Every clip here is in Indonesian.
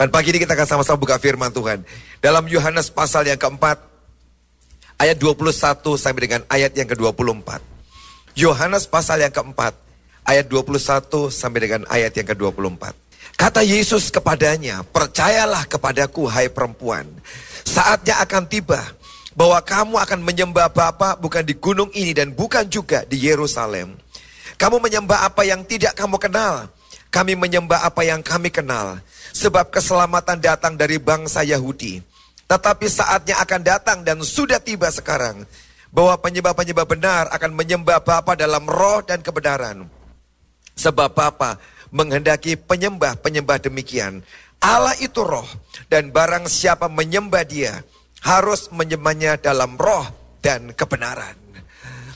Dan pagi ini kita akan sama-sama buka firman Tuhan. Dalam Yohanes pasal yang keempat, ayat 21 sampai dengan ayat yang ke-24. Yohanes pasal yang keempat, ayat 21 sampai dengan ayat yang ke-24. Kata Yesus kepadanya, percayalah kepadaku hai perempuan. Saatnya akan tiba bahwa kamu akan menyembah Bapa bukan di gunung ini dan bukan juga di Yerusalem. Kamu menyembah apa yang tidak kamu kenal. Kami menyembah apa yang kami kenal. Sebab keselamatan datang dari bangsa Yahudi. Tetapi saatnya akan datang dan sudah tiba sekarang. Bahwa penyembah-penyembah benar akan menyembah Bapa dalam roh dan kebenaran. Sebab Bapa menghendaki penyembah-penyembah demikian. Allah itu roh dan barang siapa menyembah dia harus menyembahnya dalam roh dan kebenaran.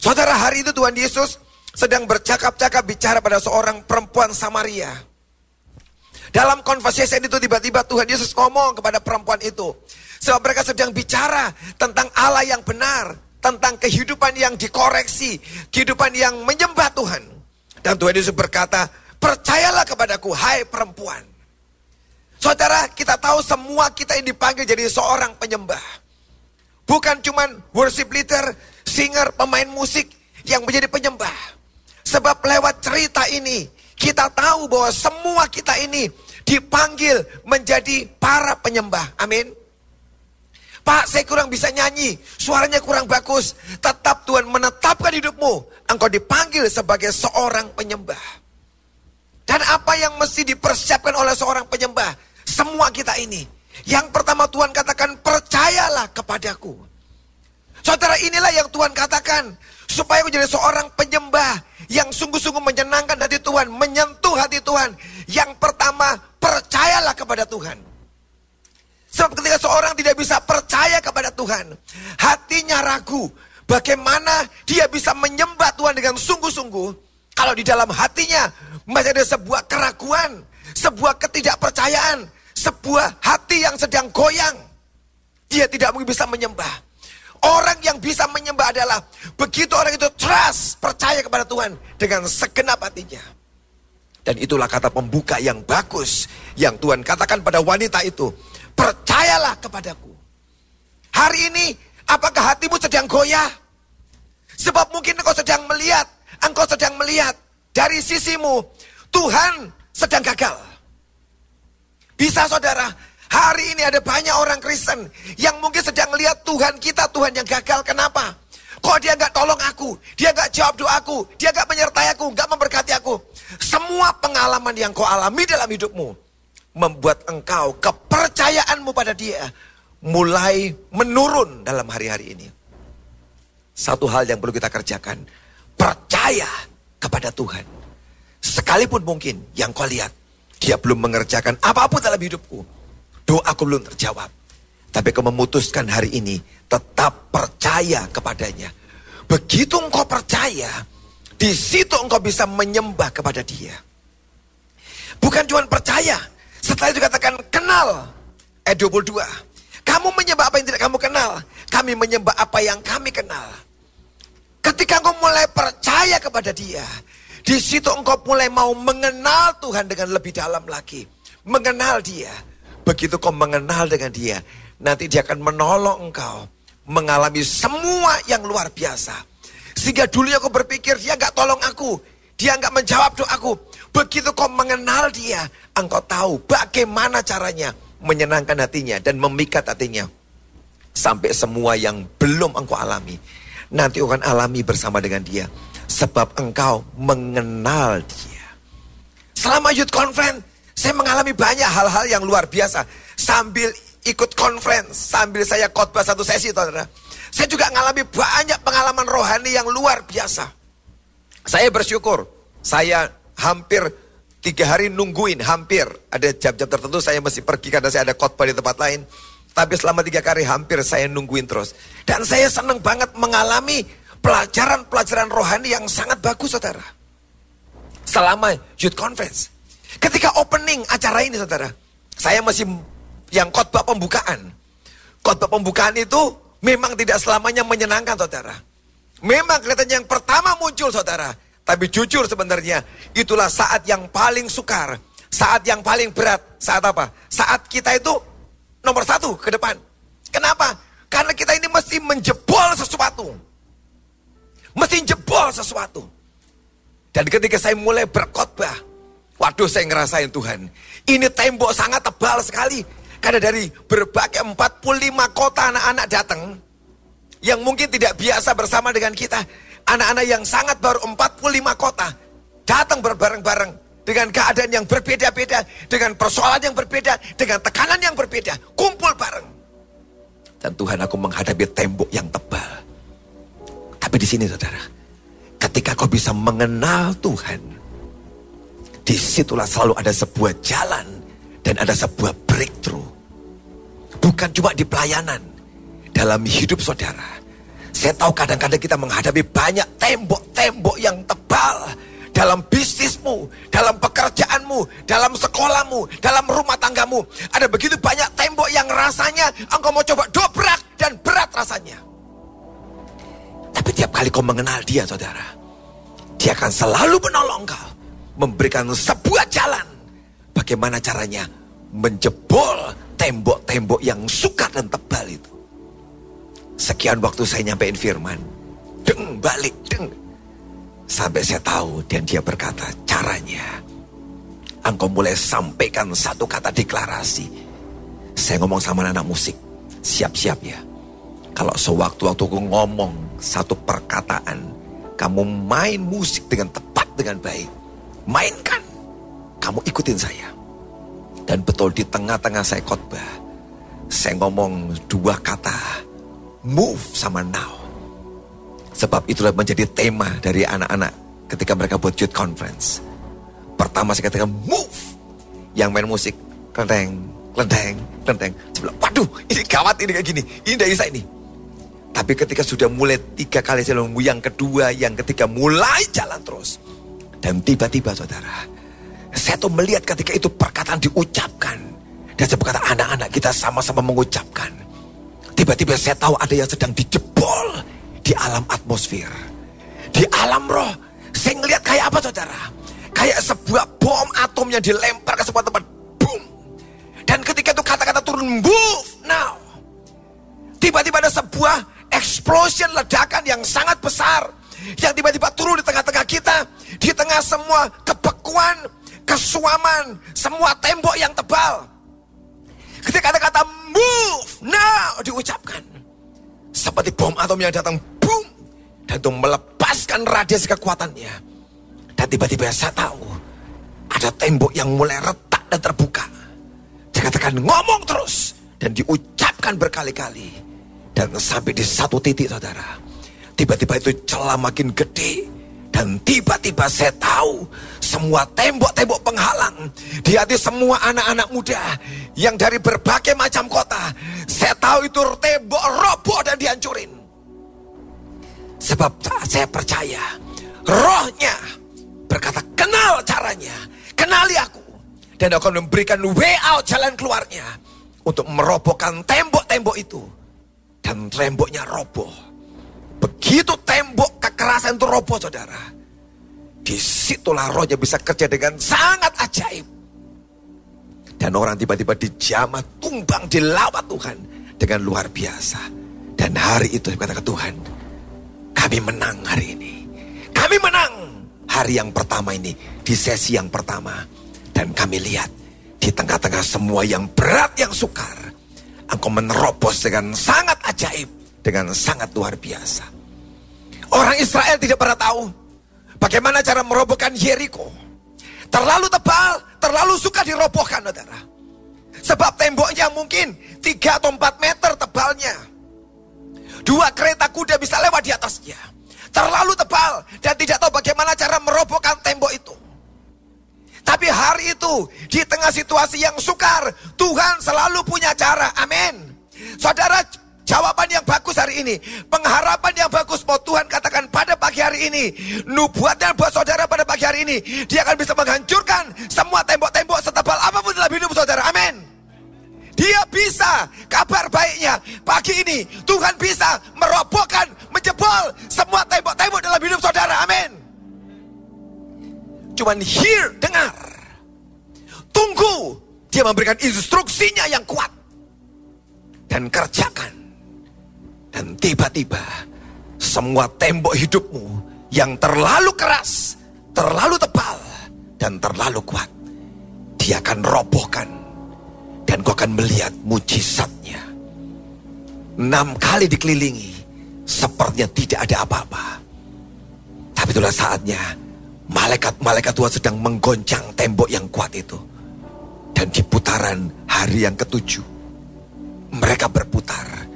Saudara hari itu Tuhan Yesus sedang bercakap-cakap bicara pada seorang perempuan Samaria. Dalam conversation itu tiba-tiba Tuhan Yesus ngomong kepada perempuan itu. Sebab mereka sedang bicara tentang Allah yang benar. Tentang kehidupan yang dikoreksi. Kehidupan yang menyembah Tuhan. Dan Tuhan Yesus berkata, percayalah kepadaku, hai perempuan. Saudara, kita tahu semua kita yang dipanggil jadi seorang penyembah. Bukan cuman worship leader, singer, pemain musik yang menjadi penyembah. Sebab lewat cerita ini kita tahu bahwa semua kita ini dipanggil menjadi para penyembah. Amin. Pak, saya kurang bisa nyanyi, suaranya kurang bagus. Tetap Tuhan menetapkan hidupmu. Engkau dipanggil sebagai seorang penyembah. Dan apa yang mesti dipersiapkan oleh seorang penyembah? Semua kita ini. Yang pertama Tuhan katakan, percayalah kepadaku. Saudara inilah yang Tuhan katakan. Supaya menjadi seorang penyembah yang sungguh-sungguh menyenangkan hati Tuhan, menyentuh hati Tuhan. Yang pertama, percayalah kepada Tuhan. Sebab ketika seorang tidak bisa percaya kepada Tuhan, hatinya ragu. Bagaimana dia bisa menyembah Tuhan dengan sungguh-sungguh kalau di dalam hatinya masih ada sebuah keraguan, sebuah ketidakpercayaan, sebuah hati yang sedang goyang. Dia tidak mungkin bisa menyembah. Orang yang bisa menyembah adalah begitu orang itu trust, percaya kepada Tuhan dengan segenap hatinya. Dan itulah kata pembuka yang bagus yang Tuhan katakan pada wanita itu. Percayalah kepadaku. Hari ini apakah hatimu sedang goyah? Sebab mungkin engkau sedang melihat, engkau sedang melihat dari sisimu Tuhan sedang gagal. Bisa saudara, Hari ini ada banyak orang Kristen yang mungkin sedang melihat Tuhan kita, Tuhan yang gagal. Kenapa? Kok dia nggak tolong aku? Dia nggak jawab doaku? Dia nggak menyertai aku? Nggak memberkati aku? Semua pengalaman yang kau alami dalam hidupmu membuat engkau kepercayaanmu pada dia mulai menurun dalam hari-hari ini. Satu hal yang perlu kita kerjakan, percaya kepada Tuhan. Sekalipun mungkin yang kau lihat, dia belum mengerjakan apa pun dalam hidupku. Doaku belum terjawab. Tapi kau memutuskan hari ini tetap percaya kepadanya. Begitu engkau percaya, di situ engkau bisa menyembah kepada dia. Bukan cuma percaya, setelah itu katakan kenal. Ayat 22. Kamu menyembah apa yang tidak kamu kenal. Kami menyembah apa yang kami kenal. Ketika engkau mulai percaya kepada dia, di situ engkau mulai mau mengenal Tuhan dengan lebih dalam lagi. Mengenal dia Begitu kau mengenal dengan dia, nanti dia akan menolong engkau mengalami semua yang luar biasa. Sehingga dulunya kau berpikir dia nggak tolong aku, dia nggak menjawab doaku. Begitu kau mengenal dia, engkau tahu bagaimana caranya menyenangkan hatinya dan memikat hatinya. Sampai semua yang belum engkau alami, nanti akan alami bersama dengan dia. Sebab engkau mengenal dia. Selama youth conference, saya mengalami banyak hal-hal yang luar biasa. Sambil ikut conference, sambil saya khotbah satu sesi, saudara. Saya juga mengalami banyak pengalaman rohani yang luar biasa. Saya bersyukur, saya hampir tiga hari nungguin, hampir. Ada jam-jam tertentu saya mesti pergi karena saya ada khotbah di tempat lain. Tapi selama tiga kali hampir saya nungguin terus. Dan saya senang banget mengalami pelajaran-pelajaran rohani yang sangat bagus, saudara. Selama youth conference. Ketika opening acara ini saudara, saya masih yang khotbah pembukaan. Khotbah pembukaan itu memang tidak selamanya menyenangkan saudara. Memang kelihatannya yang pertama muncul saudara. Tapi jujur sebenarnya itulah saat yang paling sukar. Saat yang paling berat, saat apa? Saat kita itu nomor satu ke depan. Kenapa? Karena kita ini mesti menjebol sesuatu. Mesti jebol sesuatu. Dan ketika saya mulai berkhotbah, waduh saya ngerasain Tuhan. Ini tembok sangat tebal sekali. Karena dari berbagai 45 kota anak-anak datang, yang mungkin tidak biasa bersama dengan kita. Anak-anak yang sangat baru 45 kota datang berbareng-bareng dengan keadaan yang berbeda-beda, dengan persoalan yang berbeda, dengan tekanan yang berbeda, kumpul bareng. Dan Tuhan aku menghadapi tembok yang tebal. Tapi di sini saudara, ketika kau bisa mengenal Tuhan, di situlah selalu ada sebuah jalan dan ada sebuah breakthrough. Bukan cuma di pelayanan, dalam hidup saudara. Saya tahu kadang-kadang kita menghadapi banyak tembok-tembok yang tebal dalam bisnismu, dalam pekerjaanmu, dalam sekolahmu, dalam rumah tanggamu. Ada begitu banyak tembok yang rasanya engkau mau coba dobrak dan berat rasanya. Tapi tiap kali kau mengenal dia saudara, dia akan selalu menolong kau. Memberikan sebuah jalan. Bagaimana caranya menjebol tembok-tembok yang sukar dan tebal itu. Sekian waktu saya nyampein firman. Deng balik, deng. Sampai saya tahu dan dia berkata caranya. Engkau mulai sampaikan satu kata deklarasi. Saya ngomong sama anak, musik. Siap-siap ya. Kalau sewaktu-waktu aku ngomong satu perkataan. Kamu main musik dengan tepat, dengan baik. Mainkan. Kamu ikutin saya. Dan betul di tengah-tengah saya khotbah. Saya ngomong dua kata move sama now. Sebab itulah menjadi tema dari anak-anak ketika mereka buat youth conference. Pertama saya katakan move. Yang main musik, kelenteng, kelenteng. Saya bilang, waduh ini gawat ini kayak gini. Ini dari saya ini. Tapi ketika sudah mulai tiga kali saya yang kedua, yang ketiga mulai jalan terus. Dan tiba-tiba saudara, saya tuh melihat ketika itu perkataan diucapkan. Dan saya berkata anak-anak kita sama-sama mengucapkan. Tiba-tiba saya tahu ada yang sedang dijebol di alam atmosfer. Di alam roh. Saya ngelihat kayak apa saudara? Kayak sebuah bom atom yang dilempar ke sebuah tempat. Boom. Dan ketika itu kata-kata turun move now. Tiba-tiba ada sebuah explosion ledakan yang sangat besar. Yang tiba-tiba turun di tengah-tengah kita. Di tengah semua kebekuan, kesuaman, semua tembok yang tebal. Ketika kata-kata move now diucapkan. Seperti bom atom yang datang boom. Dan itu melepaskan radiasi kekuatannya. Dan tiba-tiba saya tahu. Ada tembok yang mulai retak dan terbuka. Dia katakan ngomong terus. Dan diucapkan berkali-kali. Dan sampai di satu titik saudara. Tiba-tiba itu celah makin gede dan tiba-tiba saya tahu semua tembok-tembok penghalang di hati semua anak-anak muda yang dari berbagai macam kota. Saya tahu itu tembok roboh dan dihancurin. Sebab saya percaya rohnya berkata kenal caranya, kenali aku. Dan akan memberikan way out jalan keluarnya untuk merobohkan tembok-tembok itu. Dan temboknya roboh. Begitu tembok kekerasan itu roboh saudara. Di situlah rohnya bisa kerja dengan sangat ajaib. Dan orang tiba-tiba dijamah, tumbang, dilawat Tuhan. Dengan luar biasa. Dan hari itu kata ke Tuhan. Kami menang hari ini. Kami menang hari yang pertama ini. Di sesi yang pertama. Dan kami lihat di tengah-tengah semua yang berat, yang sukar. Engkau menerobos dengan sangat ajaib. Dengan sangat luar biasa. Orang Israel tidak pernah tahu bagaimana cara merobohkan Jericho. Terlalu tebal, terlalu suka dirobohkan, saudara. Sebab temboknya mungkin 3 atau 4 meter tebalnya. Dua kereta kuda bisa lewat di atasnya. Terlalu tebal dan tidak tahu bagaimana cara merobohkan tembok itu. Tapi hari itu di tengah situasi yang sukar, Tuhan selalu punya cara. Amin. Saudara Jawaban yang bagus hari ini, pengharapan yang bagus mau Tuhan katakan pada pagi hari ini, nubuatnya buat saudara pada pagi hari ini, dia akan bisa menghancurkan semua tembok-tembok setebal apa pun dalam hidup saudara. Amin. Dia bisa, kabar baiknya pagi ini Tuhan bisa merobohkan, menjebol semua tembok-tembok dalam hidup saudara. Amin. Cuman hear, dengar. tunggu. Dia memberikan instruksinya yang kuat. Dan kerjakan. Dan tiba-tiba semua tembok hidupmu yang terlalu keras, terlalu tebal, dan terlalu kuat. Dia akan robohkan. Dan kau akan melihat mujizatnya. Enam kali dikelilingi. Sepertinya tidak ada apa-apa. Tapi itulah saatnya malaikat-malaikat Tuhan sedang menggoncang tembok yang kuat itu. Dan di putaran hari yang ketujuh, mereka berputar.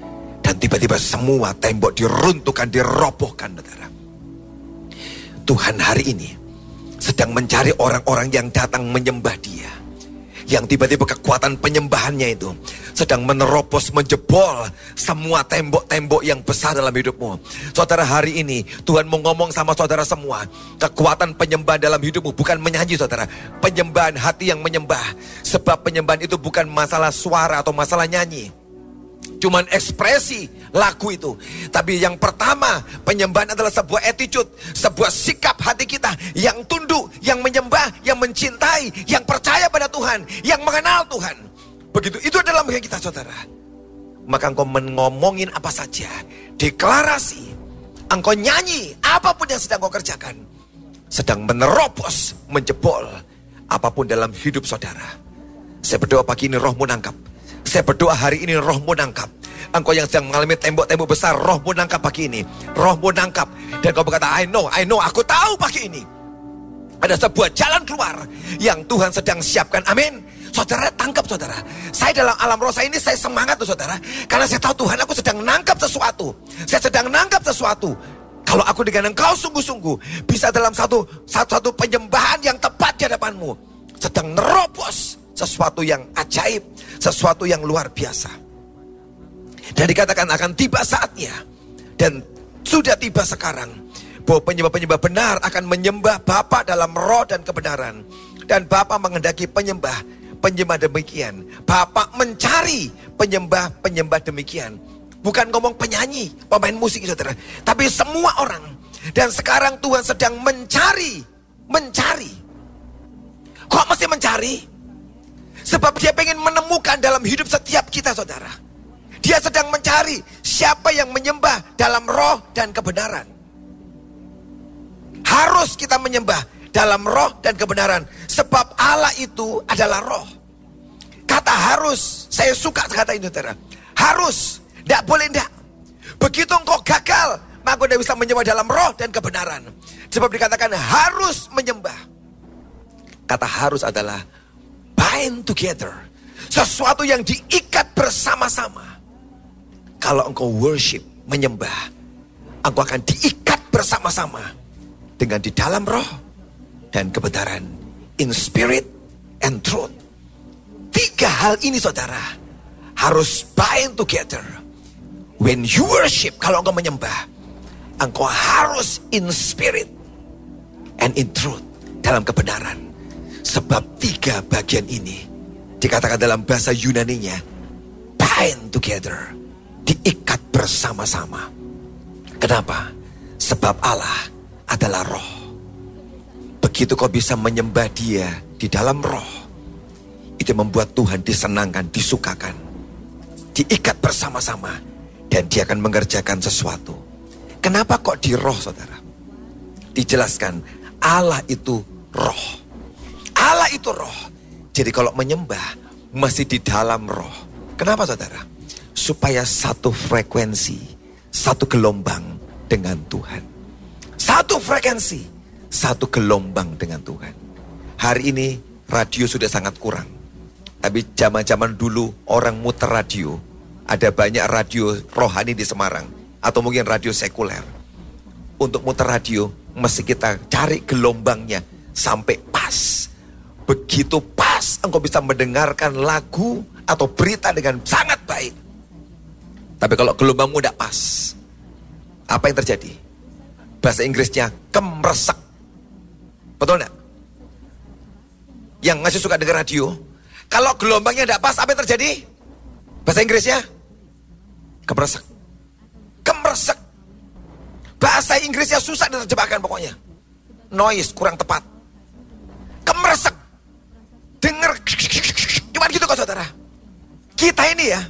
Dan tiba-tiba semua tembok diruntuhkan, dirobohkan, saudara. Tuhan hari ini sedang mencari orang-orang yang datang menyembah dia yang tiba-tiba kekuatan penyembahannya itu sedang menerobos, menjebol semua tembok-tembok yang besar dalam hidupmu. Saudara hari ini Tuhan mau ngomong sama saudara semua. Kekuatan penyembahan dalam hidupmu bukan menyanyi saudara. Penyembahan hati yang menyembah. Sebab penyembahan itu bukan masalah suara atau masalah nyanyi. Cuman ekspresi lagu itu. Tapi yang pertama, penyembahan adalah sebuah attitude, sebuah sikap hati kita yang tunduk, yang menyembah, yang mencintai, yang percaya pada Tuhan, yang mengenal Tuhan. Begitu itu adalah bagian kita saudara. Maka engkau mengomongin apa saja, deklarasi, engkau nyanyi, apa pun yang sedang kau kerjakan, sedang menerobos, menjebol apa pun dalam hidup saudara. Saya berdoa pagi ini rohmu nangkap. Saya berdoa hari ini rohmu nangkap. Engkau yang sedang mengalami tembok-tembok besar, rohmu nangkap pagi ini. Rohmu nangkap. Dan kau berkata, I know, I know, aku tahu pagi ini. Ada sebuah jalan keluar yang Tuhan sedang siapkan. Amin. Saudara tangkap saudara. Saya dalam alam roh ini saya semangat tuh saudara. Karena saya tahu Tuhan aku sedang nangkap sesuatu. Saya sedang nangkap sesuatu. Kalau aku dengan engkau sungguh-sungguh bisa dalam satu satu, satu penyembahan yang tepat di hadapanmu. Sedang nerobos sesuatu yang ajaib, sesuatu yang luar biasa. Dan dikatakan akan tiba saatnya. Dan sudah tiba sekarang. Bahwa penyembah-penyembah benar akan menyembah Bapa dalam roh dan kebenaran. Dan Bapa mengendaki penyembah, penyembah demikian. Bapa mencari penyembah-penyembah demikian. Bukan ngomong penyanyi, pemain musik saudara. Tapi semua orang. Dan sekarang Tuhan sedang mencari. Mencari. Kok mesti mencari? Sebab dia ingin menemukan dalam hidup setiap kita saudara dia sedang mencari siapa yang menyembah dalam roh dan kebenaran. Harus kita menyembah dalam roh dan kebenaran. Sebab Allah itu adalah roh. Kata harus, saya suka kata ini saudara. Harus, tidak boleh tidak. Begitu engkau gagal, maka tidak bisa menyembah dalam roh dan kebenaran. Sebab dikatakan harus menyembah. Kata harus adalah bind together. Sesuatu yang diikat bersama-sama. Kalau engkau worship, menyembah, engkau akan diikat bersama-sama dengan di dalam roh dan kebenaran. In spirit and truth. Tiga hal ini saudara harus bind together. When you worship, kalau engkau menyembah, engkau harus in spirit and in truth. Dalam kebenaran. Sebab tiga bagian ini dikatakan dalam bahasa Yunaninya bind together diikat bersama-sama. Kenapa? Sebab Allah adalah roh. Begitu kau bisa menyembah dia di dalam roh. Itu membuat Tuhan disenangkan, disukakan. Diikat bersama-sama. Dan dia akan mengerjakan sesuatu. Kenapa kok di roh saudara? Dijelaskan Allah itu roh. Allah itu roh. Jadi kalau menyembah masih di dalam roh. Kenapa saudara? supaya satu frekuensi, satu gelombang dengan Tuhan. Satu frekuensi, satu gelombang dengan Tuhan. Hari ini radio sudah sangat kurang. Tapi zaman-zaman dulu orang muter radio. Ada banyak radio rohani di Semarang. Atau mungkin radio sekuler. Untuk muter radio, mesti kita cari gelombangnya sampai pas. Begitu pas, engkau bisa mendengarkan lagu atau berita dengan sangat baik. Tapi kalau gelombangmu tidak pas, apa yang terjadi? Bahasa Inggrisnya kemresek. Betul enggak? Yang masih suka dengar radio, kalau gelombangnya tidak pas, apa yang terjadi? Bahasa Inggrisnya kemresek. Kemresek. Bahasa Inggrisnya susah diterjemahkan pokoknya. Noise kurang tepat. Kemresek. Dengar, cuma gitu kok saudara. Kita ini ya,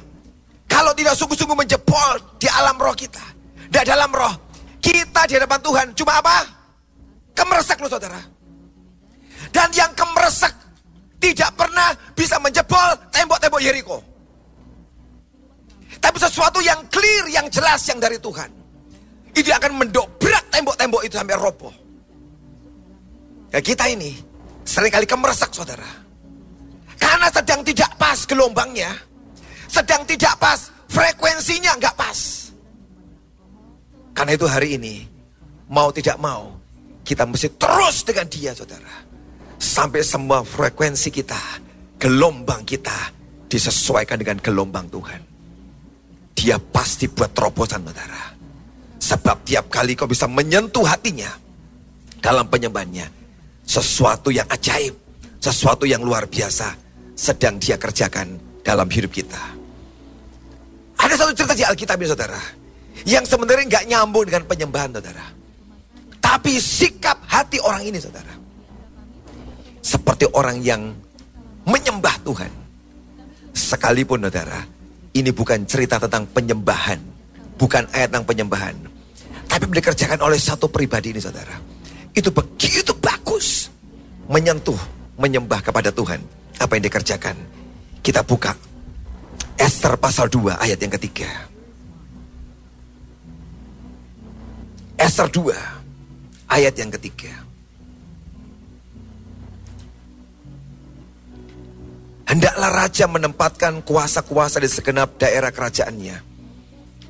kalau tidak sungguh-sungguh menjebol di alam roh kita, di dalam roh, kita di hadapan Tuhan cuma apa? Kemeresek loh saudara. Dan yang kemeresek tidak pernah bisa menjebol tembok-tembok Yeriko. Tapi sesuatu yang clear, yang jelas, yang dari Tuhan. Itu akan mendobrak tembok-tembok itu sampai roboh. Ya kita ini sering kali kemeresak saudara. Karena sedang tidak pas gelombangnya. Sedang tidak pas frekuensinya nggak pas. Karena itu hari ini mau tidak mau kita mesti terus dengan dia saudara. Sampai semua frekuensi kita, gelombang kita disesuaikan dengan gelombang Tuhan. Dia pasti buat terobosan saudara. Sebab tiap kali kau bisa menyentuh hatinya dalam penyembahannya. Sesuatu yang ajaib, sesuatu yang luar biasa sedang dia kerjakan dalam hidup kita. Ada satu cerita di Alkitab ya saudara. Yang sebenarnya nggak nyambung dengan penyembahan saudara. Tapi sikap hati orang ini saudara seperti orang yang menyembah Tuhan. Sekalipun saudara, ini bukan cerita tentang penyembahan, bukan ayat tentang penyembahan. Tapi dikerjakan oleh satu pribadi ini saudara. Itu begitu bagus. Menyentuh, menyembah kepada Tuhan. Apa yang dikerjakan. Kita buka Esther pasal 2 ayat yang ketiga. Esther 2 ayat yang ketiga. Hendaklah raja menempatkan kuasa-kuasa di segenap daerah kerajaannya.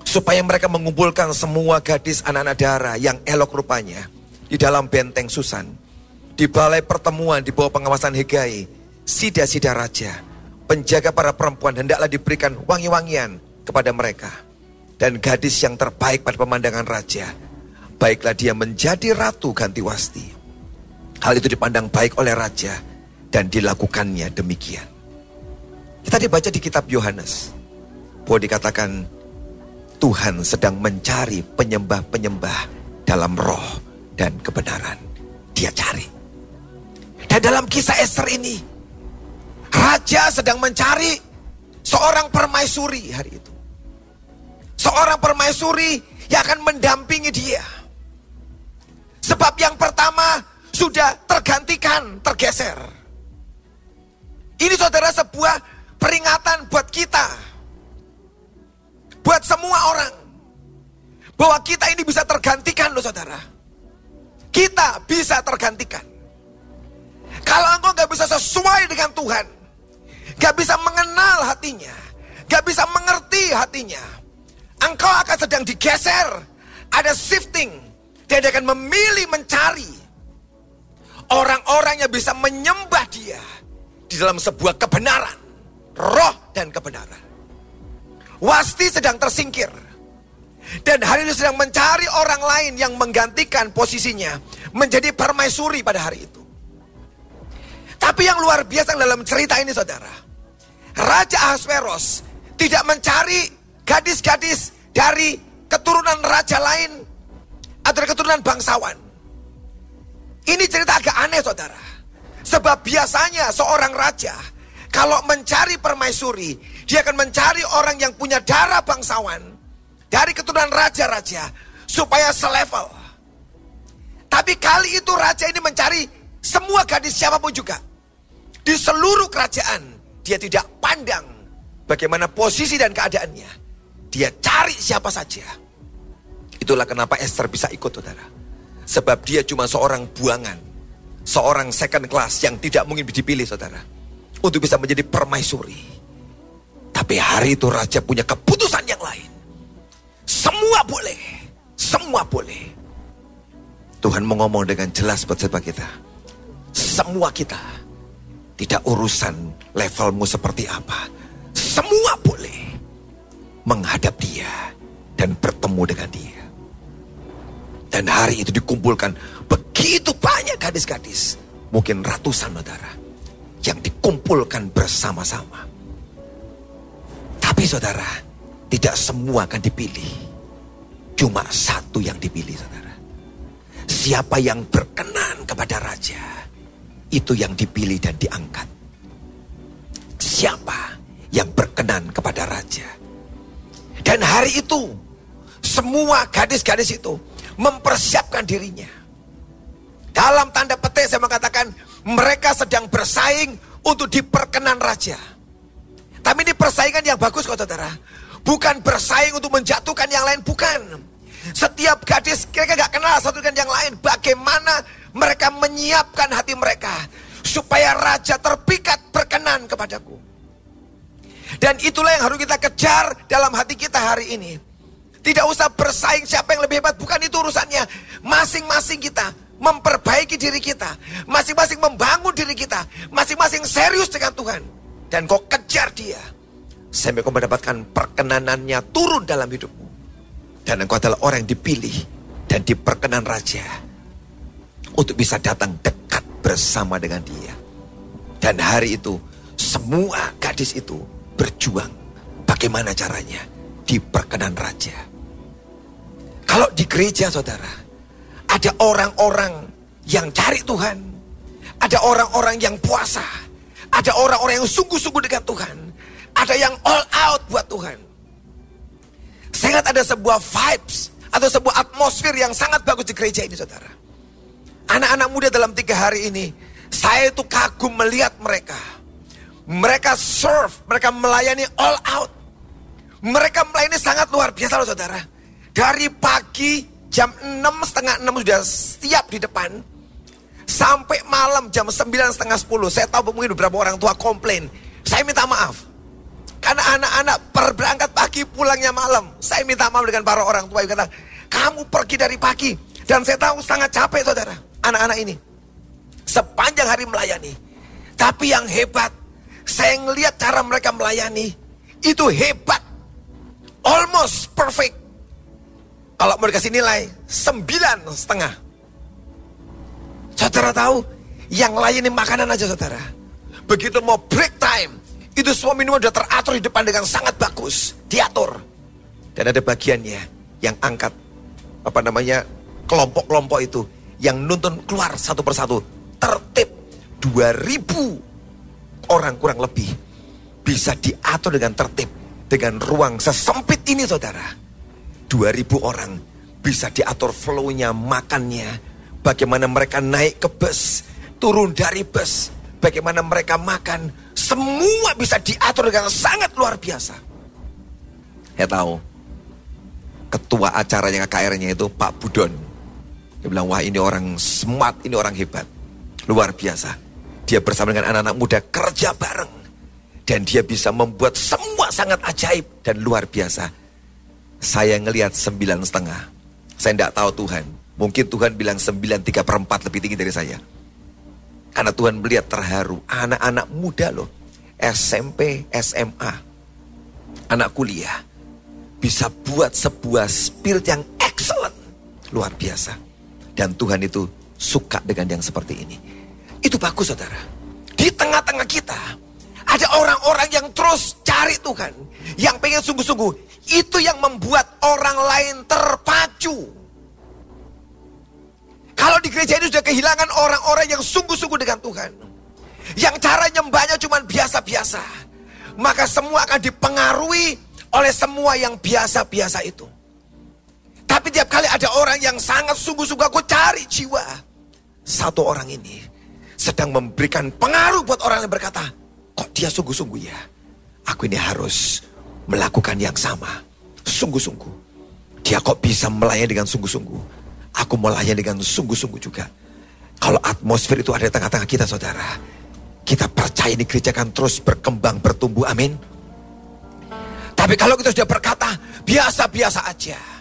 Supaya mereka mengumpulkan semua gadis anak-anak darah yang elok rupanya di dalam benteng Susan. Di balai pertemuan di bawah pengawasan Hegai, sida-sida raja, penjaga para perempuan hendaklah diberikan wangi-wangian kepada mereka. Dan gadis yang terbaik pada pemandangan raja, baiklah dia menjadi ratu ganti wasti. Hal itu dipandang baik oleh raja dan dilakukannya demikian. Kita dibaca di kitab Yohanes. Bahwa dikatakan Tuhan sedang mencari penyembah-penyembah dalam roh dan kebenaran. Dia cari. Dan dalam kisah Esther ini, Raja sedang mencari seorang permaisuri hari itu. Seorang permaisuri yang akan mendampingi dia. Sebab yang pertama sudah tergantikan, tergeser. Ini saudara sebuah peringatan buat kita. Buat semua orang. Bahwa kita ini bisa tergantikan loh saudara. Kita bisa tergantikan. Kalau engkau gak bisa sesuai dengan Tuhan. Gak bisa mengenal hatinya. Gak bisa mengerti hatinya. Engkau akan sedang digeser. Ada shifting. Dan dia akan memilih mencari. Orang-orang yang bisa menyembah dia. Di dalam sebuah kebenaran roh dan kebenaran. Wasti sedang tersingkir. Dan hari ini sedang mencari orang lain yang menggantikan posisinya menjadi permaisuri pada hari itu. Tapi yang luar biasa dalam cerita ini saudara. Raja Ahasveros tidak mencari gadis-gadis dari keturunan raja lain atau keturunan bangsawan. Ini cerita agak aneh saudara. Sebab biasanya seorang raja kalau mencari permaisuri, dia akan mencari orang yang punya darah bangsawan dari keturunan raja-raja supaya selevel. Tapi kali itu raja ini mencari semua gadis siapa pun juga. Di seluruh kerajaan, dia tidak pandang bagaimana posisi dan keadaannya. Dia cari siapa saja. Itulah kenapa Esther bisa ikut saudara. Sebab dia cuma seorang buangan. Seorang second class yang tidak mungkin dipilih saudara untuk bisa menjadi permaisuri. Tapi hari itu raja punya keputusan yang lain. Semua boleh, semua boleh. Tuhan mengomong dengan jelas buat sebab kita. Semua kita tidak urusan levelmu seperti apa. Semua boleh menghadap dia dan bertemu dengan dia. Dan hari itu dikumpulkan begitu banyak gadis-gadis. Mungkin ratusan saudara yang dikumpulkan bersama-sama. Tapi saudara, tidak semua akan dipilih. Cuma satu yang dipilih saudara. Siapa yang berkenan kepada raja, itu yang dipilih dan diangkat. siapa yang berkenan kepada raja. Dan hari itu semua gadis-gadis itu mempersiapkan dirinya. Dalam tanda petik saya mengatakan mereka sedang bersaing untuk diperkenan raja. Tapi ini persaingan yang bagus kok saudara. Bukan bersaing untuk menjatuhkan yang lain, bukan. Setiap gadis kira-kira gak kenal satu dengan yang lain. Bagaimana mereka menyiapkan hati mereka. Supaya raja terpikat berkenan kepadaku. Dan itulah yang harus kita kejar dalam hati kita hari ini. Tidak usah bersaing siapa yang lebih hebat. Bukan itu urusannya. Masing-masing kita memperbaiki diri kita. Masing-masing membangun diri kita. Masing-masing serius dengan Tuhan. Dan kau kejar dia. Sampai kau mendapatkan perkenanannya turun dalam hidupmu. Dan engkau adalah orang yang dipilih dan diperkenan raja. Untuk bisa datang dekat bersama dengan dia. Dan hari itu semua gadis itu berjuang. Bagaimana caranya? Diperkenan raja. Kalau di gereja saudara, ada orang-orang yang cari Tuhan. Ada orang-orang yang puasa. Ada orang-orang yang sungguh-sungguh dengan Tuhan. Ada yang all out buat Tuhan. Saya ingat ada sebuah vibes atau sebuah atmosfer yang sangat bagus di gereja ini saudara. Anak-anak muda dalam tiga hari ini, saya itu kagum melihat mereka. Mereka serve, mereka melayani all out. Mereka melayani sangat luar biasa loh saudara. Dari pagi jam 6 setengah 6 sudah siap di depan. Sampai malam jam 9 setengah 10. Saya tahu mungkin beberapa orang tua komplain. Saya minta maaf. Karena anak-anak berangkat pagi pulangnya malam. Saya minta maaf dengan para orang tua yang kata, kamu pergi dari pagi. Dan saya tahu sangat capek saudara, anak-anak ini. Sepanjang hari melayani. Tapi yang hebat, saya ngelihat cara mereka melayani. Itu hebat. Almost perfect. Kalau mau dikasih nilai, sembilan setengah. Saudara tahu, yang layani makanan aja saudara. Begitu mau break time, itu semua minuman sudah teratur di depan dengan sangat bagus, diatur. Dan ada bagiannya yang angkat apa namanya kelompok-kelompok itu yang nuntun keluar satu persatu tertib 2000 orang kurang lebih bisa diatur dengan tertib dengan ruang sesempit ini saudara 2000 orang bisa diatur flow-nya makannya bagaimana mereka naik ke bus turun dari bus bagaimana mereka makan semua bisa diatur dengan sangat luar biasa. Saya tahu. Ketua acaranya KKR-nya itu Pak Budon. Dia bilang, wah ini orang smart, ini orang hebat. Luar biasa. Dia bersama dengan anak-anak muda kerja bareng. Dan dia bisa membuat semua sangat ajaib dan luar biasa. Saya ngelihat sembilan setengah. Saya tidak tahu Tuhan. Mungkin Tuhan bilang sembilan tiga perempat lebih tinggi dari saya. Karena Tuhan melihat terharu. Anak-anak muda loh. SMP, SMA, anak kuliah bisa buat sebuah spirit yang excellent, luar biasa. Dan Tuhan itu suka dengan yang seperti ini. Itu bagus saudara. Di tengah-tengah kita ada orang-orang yang terus cari Tuhan. Yang pengen sungguh-sungguh. Itu yang membuat orang lain terpacu. Kalau di gereja ini sudah kehilangan orang-orang yang sungguh-sungguh dengan Tuhan yang cara nyembahnya cuma biasa-biasa, maka semua akan dipengaruhi oleh semua yang biasa-biasa itu. Tapi tiap kali ada orang yang sangat sungguh-sungguh aku cari jiwa. Satu orang ini sedang memberikan pengaruh buat orang yang berkata, kok dia sungguh-sungguh ya? Aku ini harus melakukan yang sama. Sungguh-sungguh. Dia kok bisa melayani dengan sungguh-sungguh. Aku melayani dengan sungguh-sungguh juga. Kalau atmosfer itu ada di tengah-tengah kita saudara kita percaya ini gereja akan terus berkembang, bertumbuh. Amin. Tapi kalau kita sudah berkata, biasa-biasa aja.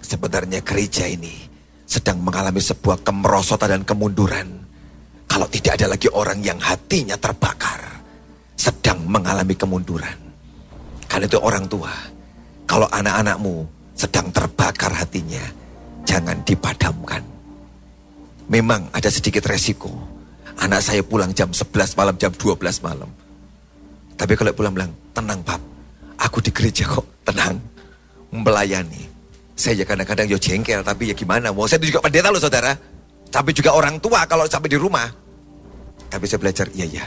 Sebenarnya gereja ini sedang mengalami sebuah kemerosotan dan kemunduran. Kalau tidak ada lagi orang yang hatinya terbakar. Sedang mengalami kemunduran. Karena itu orang tua. Kalau anak-anakmu sedang terbakar hatinya, jangan dipadamkan. Memang ada sedikit resiko Anak saya pulang jam 11 malam, jam 12 malam. Tapi kalau pulang bilang, tenang Pak, aku di gereja kok, tenang. Melayani. Saya ya kadang-kadang ya jengkel, tapi ya gimana. Mau saya juga pendeta loh saudara. Tapi juga orang tua kalau sampai di rumah. Tapi saya belajar, iya ya,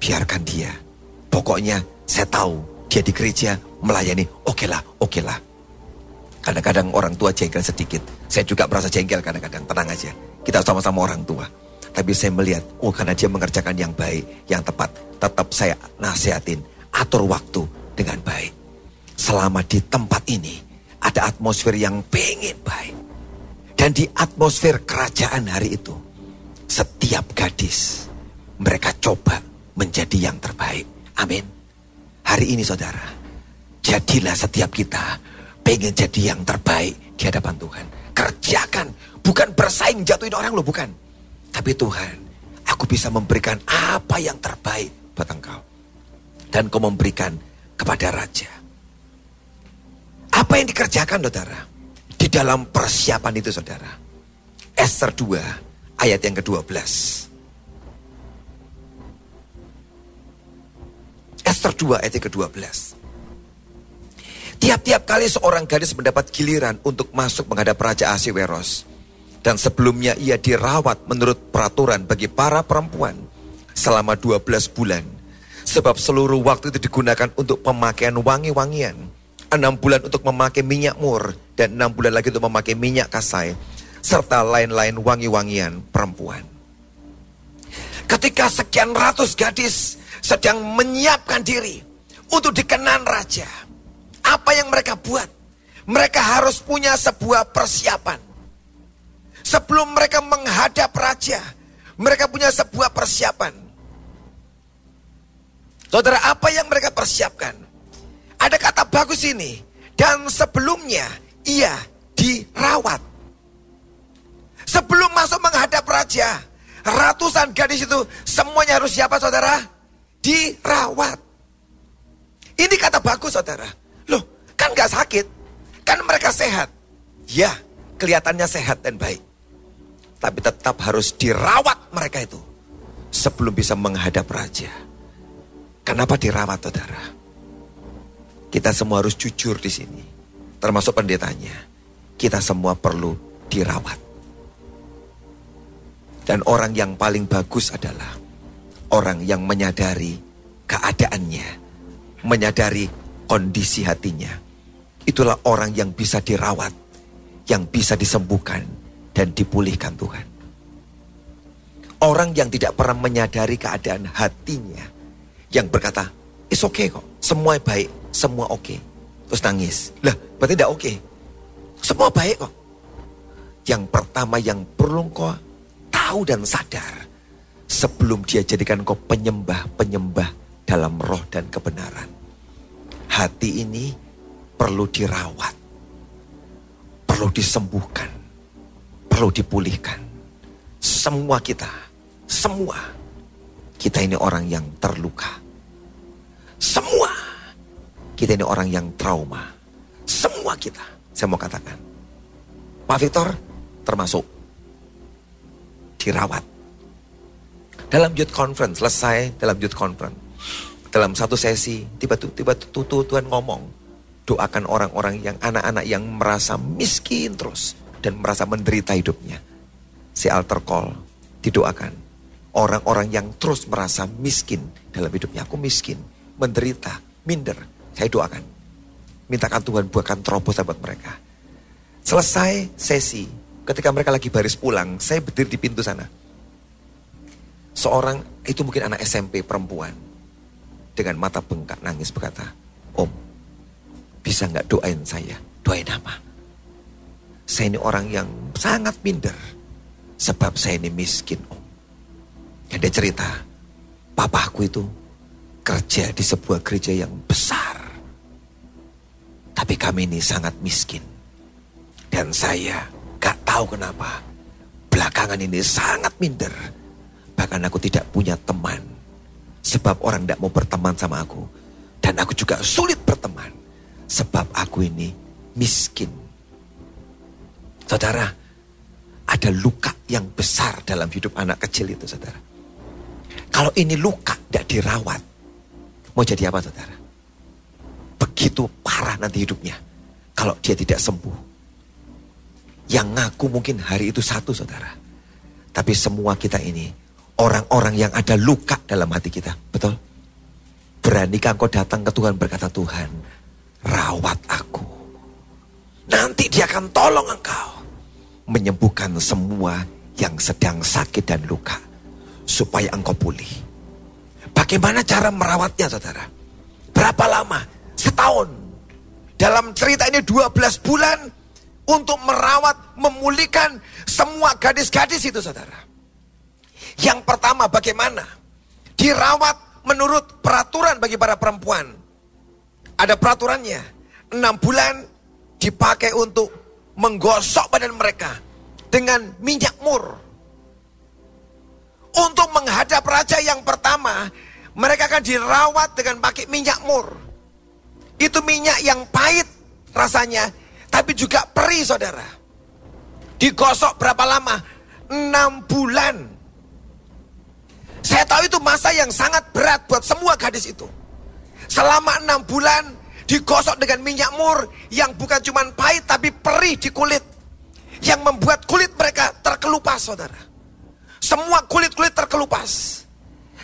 biarkan dia Pokoknya saya tahu dia di gereja melayani. Oke lah, oke lah. Kadang-kadang orang tua jengkel sedikit. Saya juga merasa jengkel kadang-kadang. Tenang aja. Kita sama-sama orang tua. Tapi saya melihat, oh karena dia mengerjakan yang baik, yang tepat. Tetap saya nasihatin, atur waktu dengan baik. Selama di tempat ini, ada atmosfer yang pengen baik. Dan di atmosfer kerajaan hari itu, setiap gadis, mereka coba menjadi yang terbaik. Amin. Hari ini saudara, jadilah setiap kita pengen jadi yang terbaik di hadapan Tuhan. Kerjakan, bukan bersaing jatuhin orang loh, bukan. Tapi Tuhan, aku bisa memberikan apa yang terbaik buat engkau. Dan kau memberikan kepada Raja. Apa yang dikerjakan saudara? Di dalam persiapan itu saudara. Esther 2 ayat yang ke-12. Esther 2 ayat yang ke-12. Tiap-tiap kali seorang gadis mendapat giliran untuk masuk menghadap Raja Asiweros. Dan sebelumnya ia dirawat menurut peraturan bagi para perempuan selama 12 bulan. Sebab seluruh waktu itu digunakan untuk pemakaian wangi-wangian. Enam bulan untuk memakai minyak mur dan enam bulan lagi untuk memakai minyak kasai. Serta lain-lain wangi-wangian perempuan. Ketika sekian ratus gadis sedang menyiapkan diri untuk dikenan raja apa yang mereka buat? Mereka harus punya sebuah persiapan. Sebelum mereka menghadap raja, mereka punya sebuah persiapan. Saudara, apa yang mereka persiapkan? Ada kata bagus ini. Dan sebelumnya ia dirawat. Sebelum masuk menghadap raja, ratusan gadis itu semuanya harus siapa saudara? Dirawat. Ini kata bagus saudara. Loh, kan gak sakit. Kan mereka sehat. Ya, kelihatannya sehat dan baik. Tapi tetap harus dirawat mereka itu. Sebelum bisa menghadap raja. Kenapa dirawat saudara? Kita semua harus jujur di sini. Termasuk pendetanya. Kita semua perlu dirawat. Dan orang yang paling bagus adalah orang yang menyadari keadaannya, menyadari kondisi hatinya. Itulah orang yang bisa dirawat, yang bisa disembuhkan dan dipulihkan Tuhan. Orang yang tidak pernah menyadari keadaan hatinya, yang berkata, it's okay kok, semua baik, semua oke. Okay. Terus nangis, lah berarti tidak oke. Okay. Semua baik kok. Yang pertama yang perlu kau tahu dan sadar, sebelum dia jadikan kau penyembah-penyembah dalam roh dan kebenaran hati ini perlu dirawat, perlu disembuhkan, perlu dipulihkan. Semua kita, semua kita ini orang yang terluka. Semua kita ini orang yang trauma. Semua kita, saya mau katakan. Pak Victor termasuk dirawat. Dalam youth conference, selesai dalam youth conference dalam satu sesi tiba-tiba Tuhan ngomong doakan orang-orang yang anak-anak yang merasa miskin terus dan merasa menderita hidupnya. Si alter call didoakan orang-orang yang terus merasa miskin dalam hidupnya. Aku miskin, menderita, minder. Saya doakan. Mintakan Tuhan buatkan terobos buat mereka. Selesai sesi, ketika mereka lagi baris pulang, saya berdiri di pintu sana. Seorang, itu mungkin anak SMP perempuan dengan mata bengkak nangis berkata, Om, bisa nggak doain saya? Doain apa? Saya ini orang yang sangat minder. Sebab saya ini miskin, Om. Dan dia cerita, papaku itu kerja di sebuah gereja yang besar. Tapi kami ini sangat miskin. Dan saya gak tahu kenapa. Belakangan ini sangat minder. Bahkan aku tidak punya teman Sebab orang tidak mau berteman sama aku. Dan aku juga sulit berteman. Sebab aku ini miskin. Saudara, ada luka yang besar dalam hidup anak kecil itu saudara. Kalau ini luka tidak dirawat, mau jadi apa saudara? Begitu parah nanti hidupnya. Kalau dia tidak sembuh. Yang ngaku mungkin hari itu satu saudara. Tapi semua kita ini orang-orang yang ada luka dalam hati kita. Betul? Beranikah engkau datang ke Tuhan berkata Tuhan, rawat aku. Nanti dia akan tolong engkau. Menyembuhkan semua yang sedang sakit dan luka. Supaya engkau pulih. Bagaimana cara merawatnya saudara? Berapa lama? Setahun. Dalam cerita ini 12 bulan untuk merawat, memulihkan semua gadis-gadis itu saudara. Yang pertama bagaimana? Dirawat menurut peraturan bagi para perempuan. Ada peraturannya. Enam bulan dipakai untuk menggosok badan mereka dengan minyak mur. Untuk menghadap raja yang pertama, mereka akan dirawat dengan pakai minyak mur. Itu minyak yang pahit rasanya, tapi juga perih saudara. Digosok berapa lama? Enam bulan. Saya tahu itu masa yang sangat berat buat semua gadis itu. Selama enam bulan digosok dengan minyak mur yang bukan cuma pahit tapi perih di kulit. Yang membuat kulit mereka terkelupas saudara. Semua kulit-kulit terkelupas.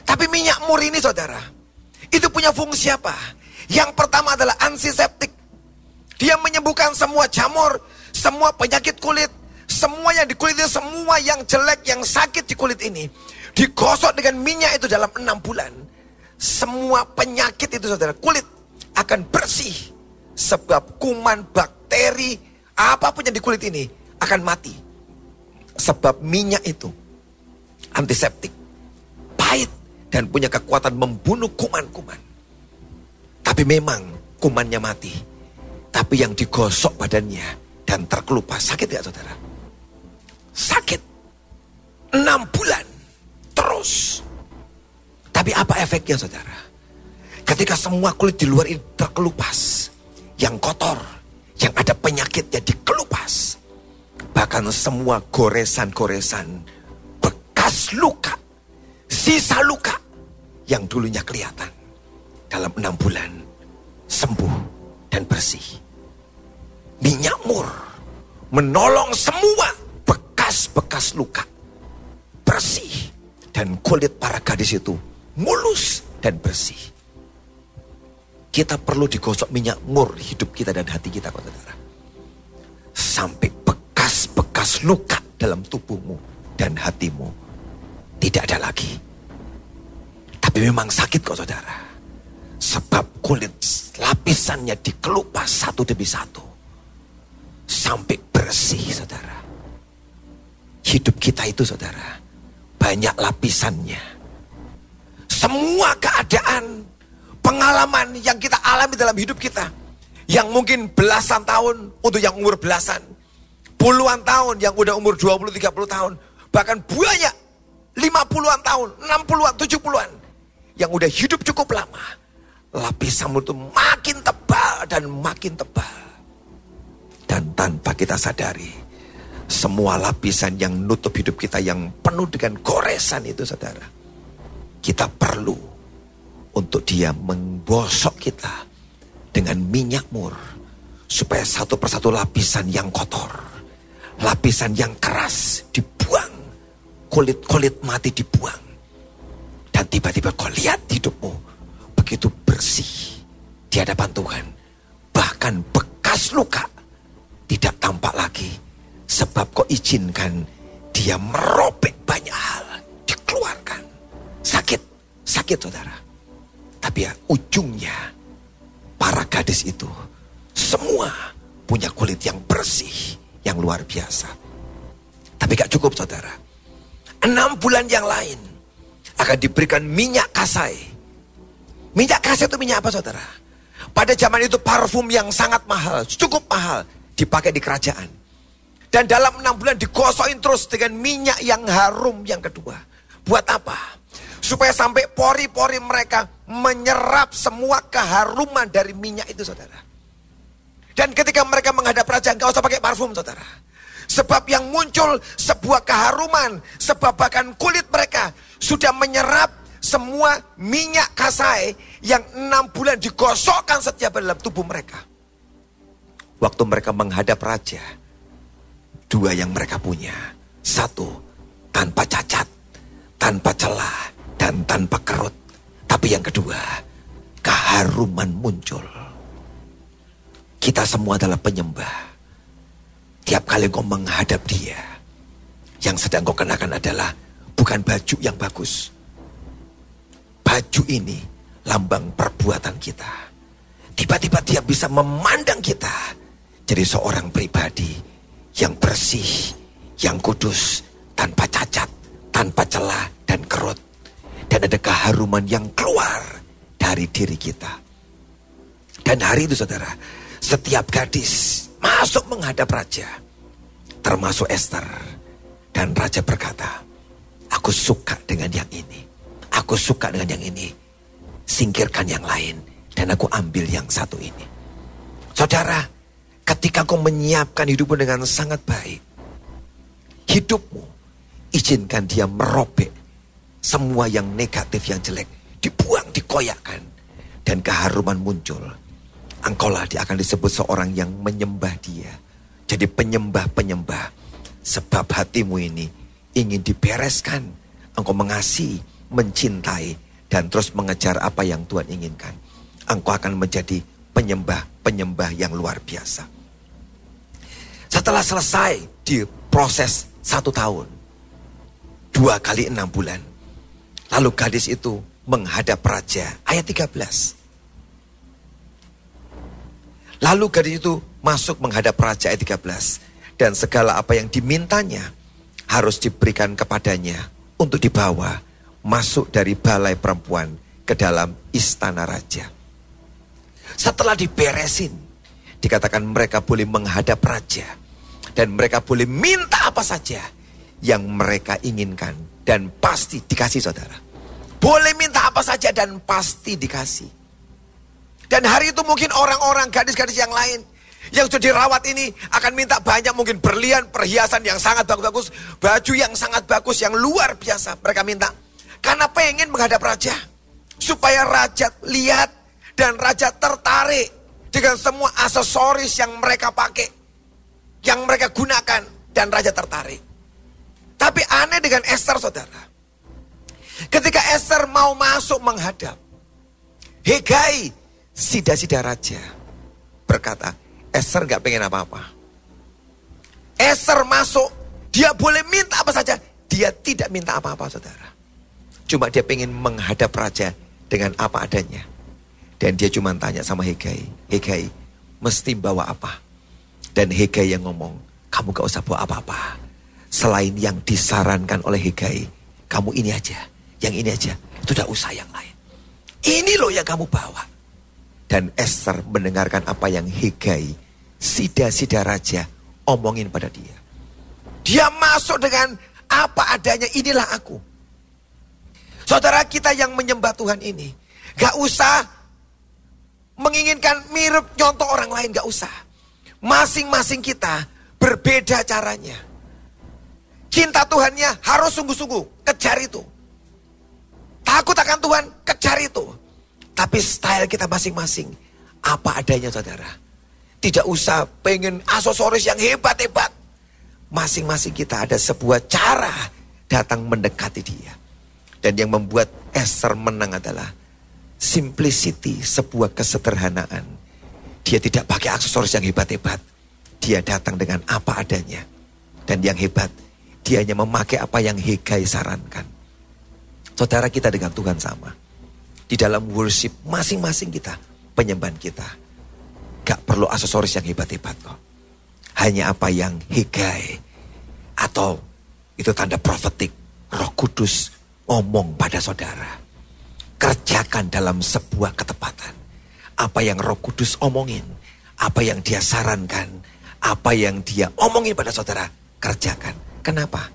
Tapi minyak mur ini saudara, itu punya fungsi apa? Yang pertama adalah antiseptik. Dia menyembuhkan semua jamur, semua penyakit kulit, semua yang di kulit itu, semua yang jelek, yang sakit di kulit ini. Digosok dengan minyak itu dalam enam bulan. Semua penyakit itu saudara, kulit akan bersih. Sebab kuman, bakteri, apa pun yang di kulit ini akan mati. Sebab minyak itu antiseptik, pahit, dan punya kekuatan membunuh kuman-kuman. Tapi memang kumannya mati. Tapi yang digosok badannya dan terkelupas. Sakit gak saudara? Sakit. Enam bulan. Terus. Tapi apa efeknya saudara? Ketika semua kulit di luar ini terkelupas. Yang kotor. Yang ada penyakitnya dikelupas. Bahkan semua goresan-goresan. Bekas luka. Sisa luka. Yang dulunya kelihatan. Dalam enam bulan. Sembuh dan bersih. Minyak mur. Menolong semua bekas-bekas luka. Bersih. Dan kulit para gadis itu mulus dan bersih. Kita perlu digosok minyak mur hidup kita dan hati kita, saudara. Sampai bekas-bekas luka dalam tubuhmu dan hatimu tidak ada lagi. Tapi memang sakit kok saudara. Sebab kulit lapisannya dikelupas satu demi satu. Sampai bersih saudara. Hidup kita itu saudara. Banyak lapisannya. Semua keadaan, pengalaman yang kita alami dalam hidup kita. Yang mungkin belasan tahun untuk yang umur belasan. Puluhan tahun yang udah umur 20-30 tahun. Bahkan banyak 50-an tahun, 60-an, 70-an. Yang udah hidup cukup lama. Lapisanmu itu makin tebal dan makin tebal. Dan tanpa kita sadari, semua lapisan yang nutup hidup kita yang penuh dengan goresan itu saudara. Kita perlu untuk dia menggosok kita dengan minyak mur. Supaya satu persatu lapisan yang kotor, lapisan yang keras dibuang kulit-kulit mati dibuang. Dan tiba-tiba kau lihat hidupmu begitu bersih di hadapan Tuhan. Bahkan bekas luka tidak tampak lagi. Sebab kau izinkan dia merobek banyak hal. Dikeluarkan. Sakit, sakit saudara. Tapi ya ujungnya para gadis itu semua punya kulit yang bersih, yang luar biasa. Tapi gak cukup saudara enam bulan yang lain akan diberikan minyak kasai. Minyak kasai itu minyak apa saudara? Pada zaman itu parfum yang sangat mahal, cukup mahal, dipakai di kerajaan. Dan dalam enam bulan digosokin terus dengan minyak yang harum yang kedua. Buat apa? Supaya sampai pori-pori mereka menyerap semua keharuman dari minyak itu saudara. Dan ketika mereka menghadap raja, nggak usah pakai parfum saudara. Sebab yang muncul sebuah keharuman. Sebab bahkan kulit mereka sudah menyerap semua minyak kasai yang enam bulan digosokkan setiap dalam tubuh mereka. Waktu mereka menghadap raja, dua yang mereka punya. Satu, tanpa cacat, tanpa celah, dan tanpa kerut. Tapi yang kedua, keharuman muncul. Kita semua adalah penyembah. Tiap kali kau menghadap dia, yang sedang kau kenakan adalah bukan baju yang bagus. Baju ini lambang perbuatan kita. Tiba-tiba dia bisa memandang kita jadi seorang pribadi yang bersih, yang kudus, tanpa cacat, tanpa celah dan kerut. Dan ada keharuman yang keluar dari diri kita. Dan hari itu saudara, setiap gadis masuk menghadap raja. Termasuk Esther. Dan raja berkata, aku suka dengan yang ini. Aku suka dengan yang ini. Singkirkan yang lain. Dan aku ambil yang satu ini. Saudara, ketika kau menyiapkan hidupmu dengan sangat baik. Hidupmu, izinkan dia merobek semua yang negatif, yang jelek. Dibuang, dikoyakkan. Dan keharuman muncul engkaulah dia akan disebut seorang yang menyembah dia. Jadi penyembah-penyembah. Sebab hatimu ini ingin dibereskan. Engkau mengasihi, mencintai, dan terus mengejar apa yang Tuhan inginkan. Engkau akan menjadi penyembah-penyembah yang luar biasa. Setelah selesai di proses satu tahun. Dua kali enam bulan. Lalu gadis itu menghadap raja. Ayat 13. Lalu gadis itu masuk menghadap raja ayat 13. Dan segala apa yang dimintanya harus diberikan kepadanya untuk dibawa masuk dari balai perempuan ke dalam istana raja. Setelah diberesin, dikatakan mereka boleh menghadap raja. Dan mereka boleh minta apa saja yang mereka inginkan. Dan pasti dikasih saudara. Boleh minta apa saja dan pasti dikasih. Dan hari itu mungkin orang-orang gadis-gadis yang lain yang sudah dirawat ini akan minta banyak mungkin berlian, perhiasan yang sangat bagus-bagus, baju yang sangat bagus, yang luar biasa mereka minta. Karena pengen menghadap raja. Supaya raja lihat dan raja tertarik dengan semua aksesoris yang mereka pakai. Yang mereka gunakan dan raja tertarik. Tapi aneh dengan Esther saudara. Ketika Esther mau masuk menghadap. Hegai sida-sida raja berkata, Esther gak pengen apa-apa. Esther masuk, dia boleh minta apa saja. Dia tidak minta apa-apa saudara. Cuma dia pengen menghadap raja dengan apa adanya. Dan dia cuma tanya sama Hegai, Hegai mesti bawa apa? Dan Hegai yang ngomong, kamu gak usah bawa apa-apa. Selain yang disarankan oleh Hegai, kamu ini aja, yang ini aja. Itu udah usah yang lain. Ini loh yang kamu bawa. Dan Esther mendengarkan apa yang Hegai, sida-sida raja, omongin pada dia. Dia masuk dengan apa adanya, inilah aku. Saudara kita yang menyembah Tuhan ini, gak usah menginginkan mirip contoh orang lain, gak usah. Masing-masing kita berbeda caranya. Cinta Tuhannya harus sungguh-sungguh, kejar itu. Takut akan Tuhan, kejar itu. Tapi style kita masing-masing. Apa adanya saudara. Tidak usah pengen aksesoris yang hebat-hebat. Masing-masing kita ada sebuah cara datang mendekati dia. Dan yang membuat Esther menang adalah simplicity, sebuah kesederhanaan. Dia tidak pakai aksesoris yang hebat-hebat. Dia datang dengan apa adanya. Dan yang hebat, dia hanya memakai apa yang Hegai sarankan. Saudara kita dengan Tuhan sama di dalam worship masing-masing kita, penyembahan kita. Gak perlu aksesoris yang hebat-hebat kok. Hanya apa yang hegai atau itu tanda profetik. Roh Kudus ngomong pada saudara. Kerjakan dalam sebuah ketepatan. Apa yang Roh Kudus omongin, apa yang dia sarankan, apa yang dia omongin pada saudara, kerjakan. Kenapa?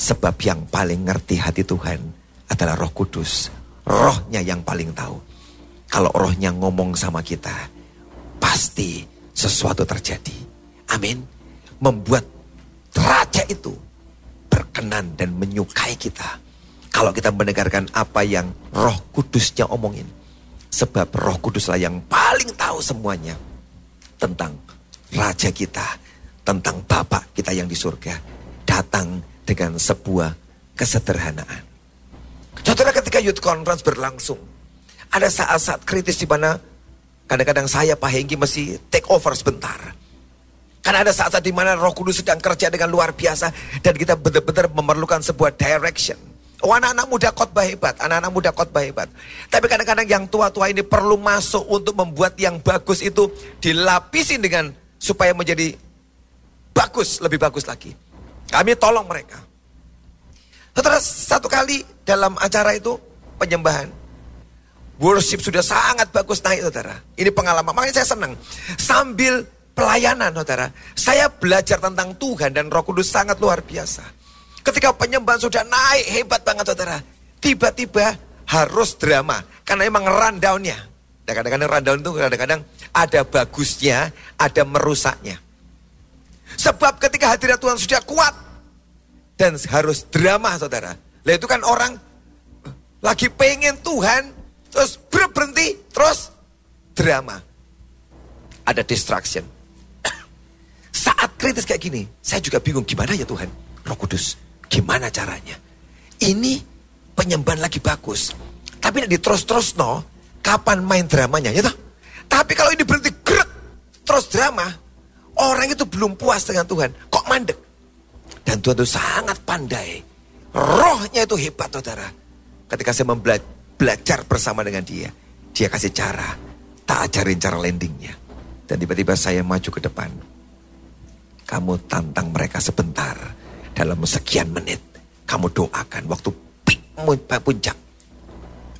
Sebab yang paling ngerti hati Tuhan adalah Roh Kudus rohnya yang paling tahu. Kalau rohnya ngomong sama kita, pasti sesuatu terjadi. Amin. Membuat raja itu berkenan dan menyukai kita. Kalau kita mendengarkan apa yang roh kudusnya omongin. Sebab roh kuduslah yang paling tahu semuanya. Tentang raja kita. Tentang bapak kita yang di surga. Datang dengan sebuah kesederhanaan. Saudara ketika youth conference berlangsung, Ada saat-saat kritis di mana kadang-kadang saya Pak Hengki mesti take over sebentar. Karena ada saat-saat di mana Roh Kudus sedang kerja dengan luar biasa dan kita benar-benar memerlukan sebuah direction. Oh anak-anak muda khotbah hebat, anak-anak muda khotbah hebat. Tapi kadang-kadang yang tua-tua ini perlu masuk untuk membuat yang bagus itu dilapisin dengan supaya menjadi bagus, lebih bagus lagi. Kami tolong mereka. Setelah satu kali dalam acara itu penyembahan. Worship sudah sangat bagus naik saudara. Ini pengalaman, makanya saya senang. Sambil pelayanan saudara. Saya belajar tentang Tuhan dan roh kudus sangat luar biasa. Ketika penyembahan sudah naik hebat banget saudara. Tiba-tiba harus drama. Karena emang rundownnya. Dan kadang-kadang rundown itu kadang-kadang ada bagusnya, ada merusaknya. Sebab ketika hadirat Tuhan sudah kuat dan harus drama saudara. Lah itu kan orang lagi pengen Tuhan terus berhenti terus drama. Ada distraction. Saat kritis kayak gini, saya juga bingung gimana ya Tuhan. Roh Kudus, gimana caranya? Ini penyembahan lagi bagus. Tapi nanti terus-terus no, kapan main dramanya ya? Tapi kalau ini berhenti gerak terus drama, orang itu belum puas dengan Tuhan. Kok mandek? Dan Tuhan itu sangat pandai. Rohnya itu hebat saudara. Ketika saya belajar bersama dengan dia, dia kasih cara. Tak ajarin cara landingnya. Dan tiba-tiba saya maju ke depan kamu tantang mereka sebentar. Dalam sekian menit. Kamu doakan waktu pik puncak.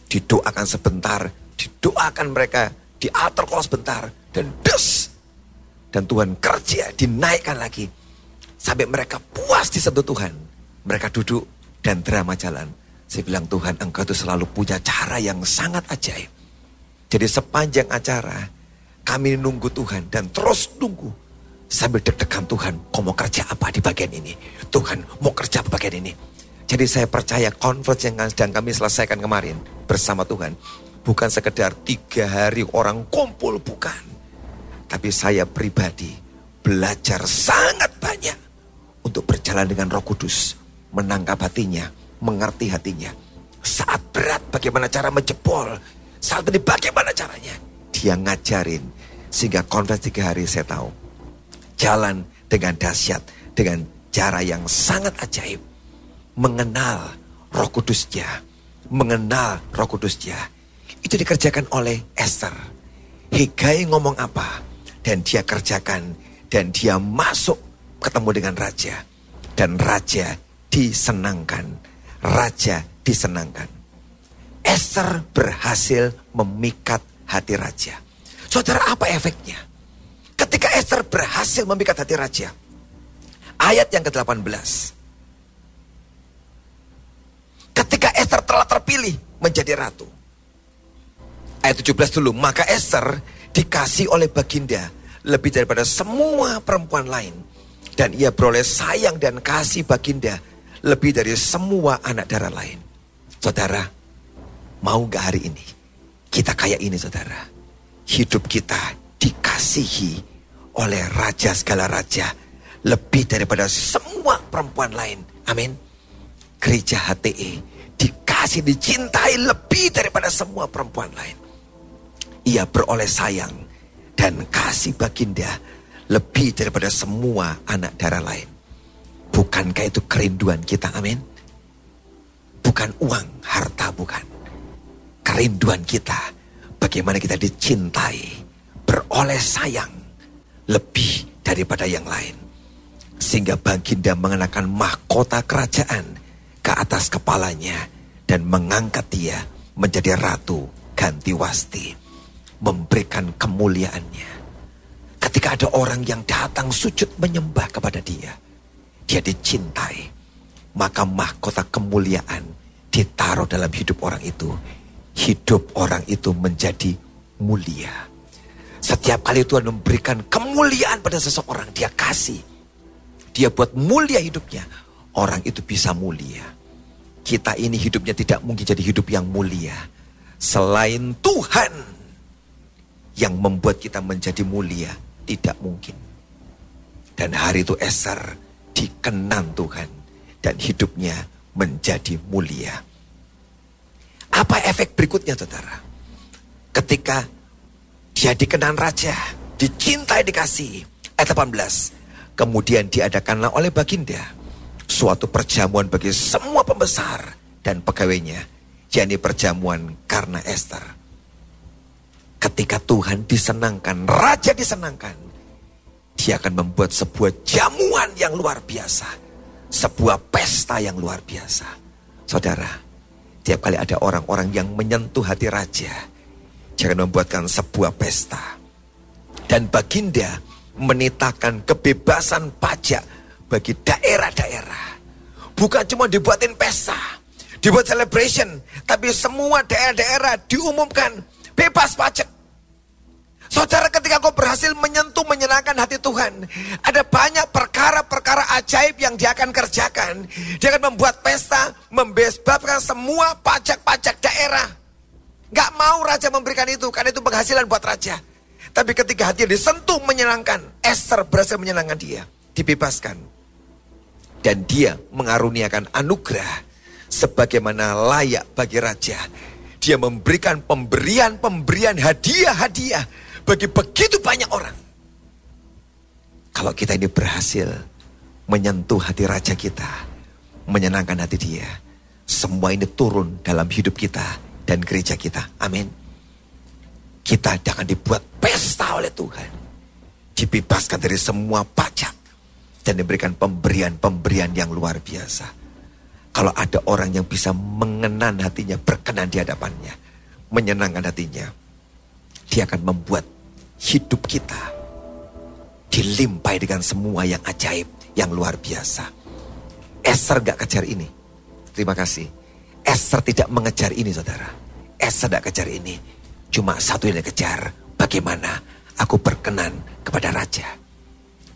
Didoakan sebentar. Didoakan mereka. Diatur kalau sebentar. Dan des. Dan Tuhan kerja. Dinaikkan lagi. Sampai mereka puas disentuh Tuhan. Mereka duduk dan drama jalan. Saya bilang Tuhan engkau itu selalu punya cara yang sangat ajaib. Jadi sepanjang acara kami nunggu Tuhan dan terus nunggu Sambil deg-degan Tuhan, kau mau kerja apa di bagian ini? Tuhan, mau kerja apa bagian ini? Jadi saya percaya conference yang sedang kami selesaikan kemarin bersama Tuhan. Bukan sekedar tiga hari orang kumpul, bukan. Tapi saya pribadi belajar sangat banyak untuk berjalan dengan roh kudus. Menangkap hatinya, mengerti hatinya. Saat berat bagaimana cara menjebol. Saat ini bagaimana caranya. Dia ngajarin. Sehingga conference tiga hari saya tahu jalan dengan dahsyat, dengan cara yang sangat ajaib. Mengenal roh kudusnya, mengenal roh kudusnya. Itu dikerjakan oleh Esther. Hegai ngomong apa, dan dia kerjakan, dan dia masuk ketemu dengan raja. Dan raja disenangkan, raja disenangkan. Esther berhasil memikat hati raja. Saudara apa efeknya? Ketika Esther berhasil memikat hati raja. Ayat yang ke-18. Ketika Esther telah terpilih menjadi ratu. Ayat 17 dulu. Maka Esther dikasih oleh baginda lebih daripada semua perempuan lain. Dan ia beroleh sayang dan kasih baginda lebih dari semua anak darah lain. Saudara, mau gak hari ini? Kita kayak ini saudara. Hidup kita dikasihi oleh raja segala raja. Lebih daripada semua perempuan lain. Amin. Gereja HTE dikasih dicintai lebih daripada semua perempuan lain. Ia beroleh sayang dan kasih baginda lebih daripada semua anak darah lain. Bukankah itu kerinduan kita? Amin. Bukan uang, harta bukan. Kerinduan kita bagaimana kita dicintai beroleh sayang lebih daripada yang lain. Sehingga Baginda mengenakan mahkota kerajaan ke atas kepalanya dan mengangkat dia menjadi ratu ganti wasti. Memberikan kemuliaannya. Ketika ada orang yang datang sujud menyembah kepada dia. Dia dicintai. Maka mahkota kemuliaan ditaruh dalam hidup orang itu. Hidup orang itu menjadi mulia. Setiap kali Tuhan memberikan kemuliaan pada seseorang, dia kasih. Dia buat mulia hidupnya. Orang itu bisa mulia. Kita ini hidupnya tidak mungkin jadi hidup yang mulia. Selain Tuhan yang membuat kita menjadi mulia, tidak mungkin. Dan hari itu Eser dikenan Tuhan. Dan hidupnya menjadi mulia. Apa efek berikutnya saudara? Ketika dia dikenan raja, dicintai dikasih. Ayat 18. Kemudian diadakanlah oleh baginda suatu perjamuan bagi semua pembesar dan pegawainya, yakni perjamuan karena Esther. Ketika Tuhan disenangkan, raja disenangkan, dia akan membuat sebuah jamuan yang luar biasa, sebuah pesta yang luar biasa. Saudara, tiap kali ada orang-orang yang menyentuh hati raja, jangan membuatkan sebuah pesta. Dan baginda menitakan kebebasan pajak bagi daerah-daerah. Bukan cuma dibuatin pesta, dibuat celebration, tapi semua daerah-daerah diumumkan bebas pajak. Saudara ketika kau berhasil menyentuh menyenangkan hati Tuhan. Ada banyak perkara-perkara ajaib yang dia akan kerjakan. Dia akan membuat pesta, membebaskan semua pajak-pajak daerah. Gak mau raja memberikan itu karena itu penghasilan buat raja. Tapi ketika hati disentuh menyenangkan, Esther berhasil menyenangkan dia, dibebaskan. Dan dia mengaruniakan anugerah sebagaimana layak bagi raja. Dia memberikan pemberian-pemberian hadiah-hadiah bagi begitu banyak orang. Kalau kita ini berhasil menyentuh hati raja kita, menyenangkan hati dia, semua ini turun dalam hidup kita dan gereja kita. Amin. Kita jangan dibuat pesta oleh Tuhan. Dibebaskan dari semua pajak. Dan diberikan pemberian-pemberian yang luar biasa. Kalau ada orang yang bisa mengenan hatinya, berkenan di hadapannya. Menyenangkan hatinya. Dia akan membuat hidup kita dilimpahi dengan semua yang ajaib, yang luar biasa. Esther gak kejar ini. Terima kasih. Esther tidak mengejar ini saudara. Esther tidak kejar ini. Cuma satu yang dikejar, bagaimana aku berkenan kepada raja.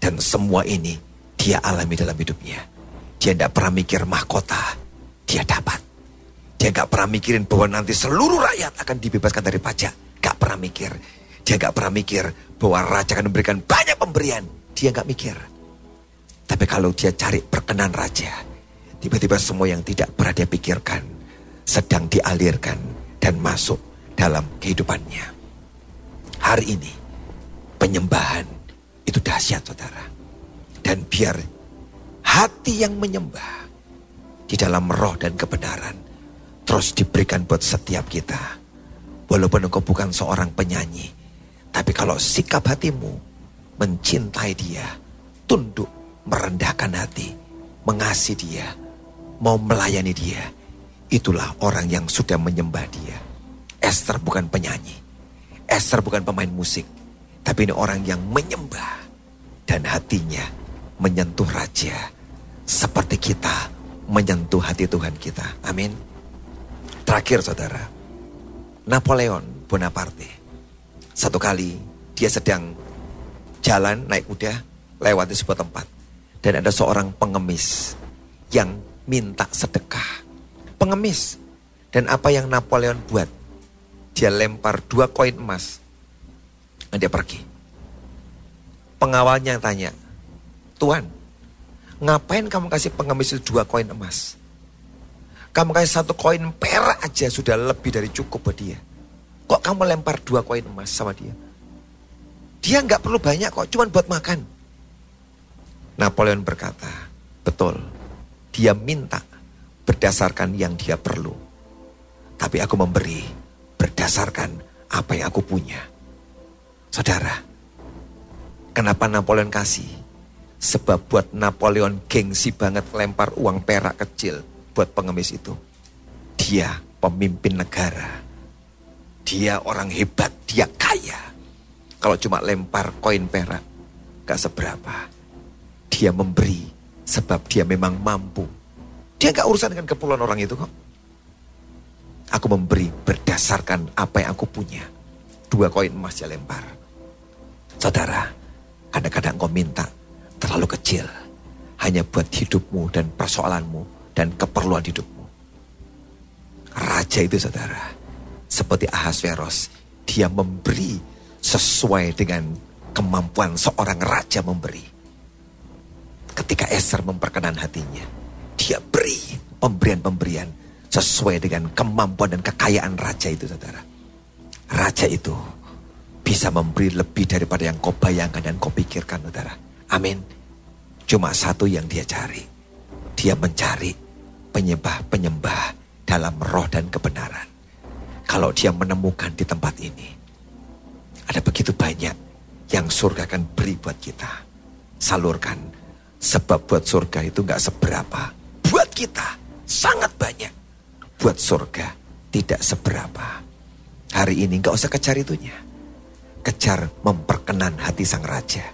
Dan semua ini dia alami dalam hidupnya. Dia tidak pernah mikir mahkota, dia dapat. Dia gak pernah mikirin bahwa nanti seluruh rakyat akan dibebaskan dari pajak. Gak pernah mikir. Dia gak pernah mikir bahwa raja akan memberikan banyak pemberian. Dia gak mikir. Tapi kalau dia cari perkenan raja, tiba-tiba semua yang tidak pernah dia pikirkan sedang dialirkan dan masuk dalam kehidupannya. Hari ini penyembahan itu dahsyat saudara. Dan biar hati yang menyembah di dalam roh dan kebenaran terus diberikan buat setiap kita. Walaupun engkau bukan seorang penyanyi, tapi kalau sikap hatimu mencintai dia, tunduk, merendahkan hati, mengasihi dia, mau melayani dia, itulah orang yang sudah menyembah dia. Esther bukan penyanyi. Esther bukan pemain musik. Tapi ini orang yang menyembah. Dan hatinya menyentuh raja. Seperti kita menyentuh hati Tuhan kita. Amin. Terakhir saudara. Napoleon Bonaparte. Satu kali dia sedang jalan naik kuda lewati sebuah tempat. Dan ada seorang pengemis yang minta sedekah. Pengemis. Dan apa yang Napoleon buat? dia lempar dua koin emas. Dan dia pergi. Pengawalnya tanya, Tuan, ngapain kamu kasih pengemis itu dua koin emas? Kamu kasih satu koin perak aja sudah lebih dari cukup buat dia. Kok kamu lempar dua koin emas sama dia? Dia nggak perlu banyak kok, cuma buat makan. Napoleon berkata, betul, dia minta berdasarkan yang dia perlu. Tapi aku memberi berdasarkan apa yang aku punya. Saudara, kenapa Napoleon kasih? Sebab buat Napoleon gengsi banget lempar uang perak kecil buat pengemis itu. Dia pemimpin negara. Dia orang hebat, dia kaya. Kalau cuma lempar koin perak, gak seberapa. Dia memberi sebab dia memang mampu. Dia gak urusan dengan kepulauan orang itu kok. Aku memberi berdasarkan apa yang aku punya. Dua koin emas dia lempar. Saudara, kadang-kadang kau minta terlalu kecil. Hanya buat hidupmu dan persoalanmu dan keperluan hidupmu. Raja itu saudara, seperti Ahasveros, dia memberi sesuai dengan kemampuan seorang raja memberi. Ketika Esther memperkenan hatinya, dia beri pemberian-pemberian sesuai dengan kemampuan dan kekayaan raja itu saudara. Raja itu bisa memberi lebih daripada yang kau bayangkan dan kau pikirkan, saudara. Amin. Cuma satu yang dia cari. Dia mencari penyembah-penyembah dalam roh dan kebenaran. Kalau dia menemukan di tempat ini, ada begitu banyak yang surga akan beri buat kita. Salurkan. Sebab buat surga itu nggak seberapa. Buat kita sangat banyak. Buat surga tidak seberapa. Hari ini nggak usah kejar itunya. Kejar memperkenan hati sang raja.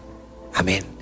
Amin.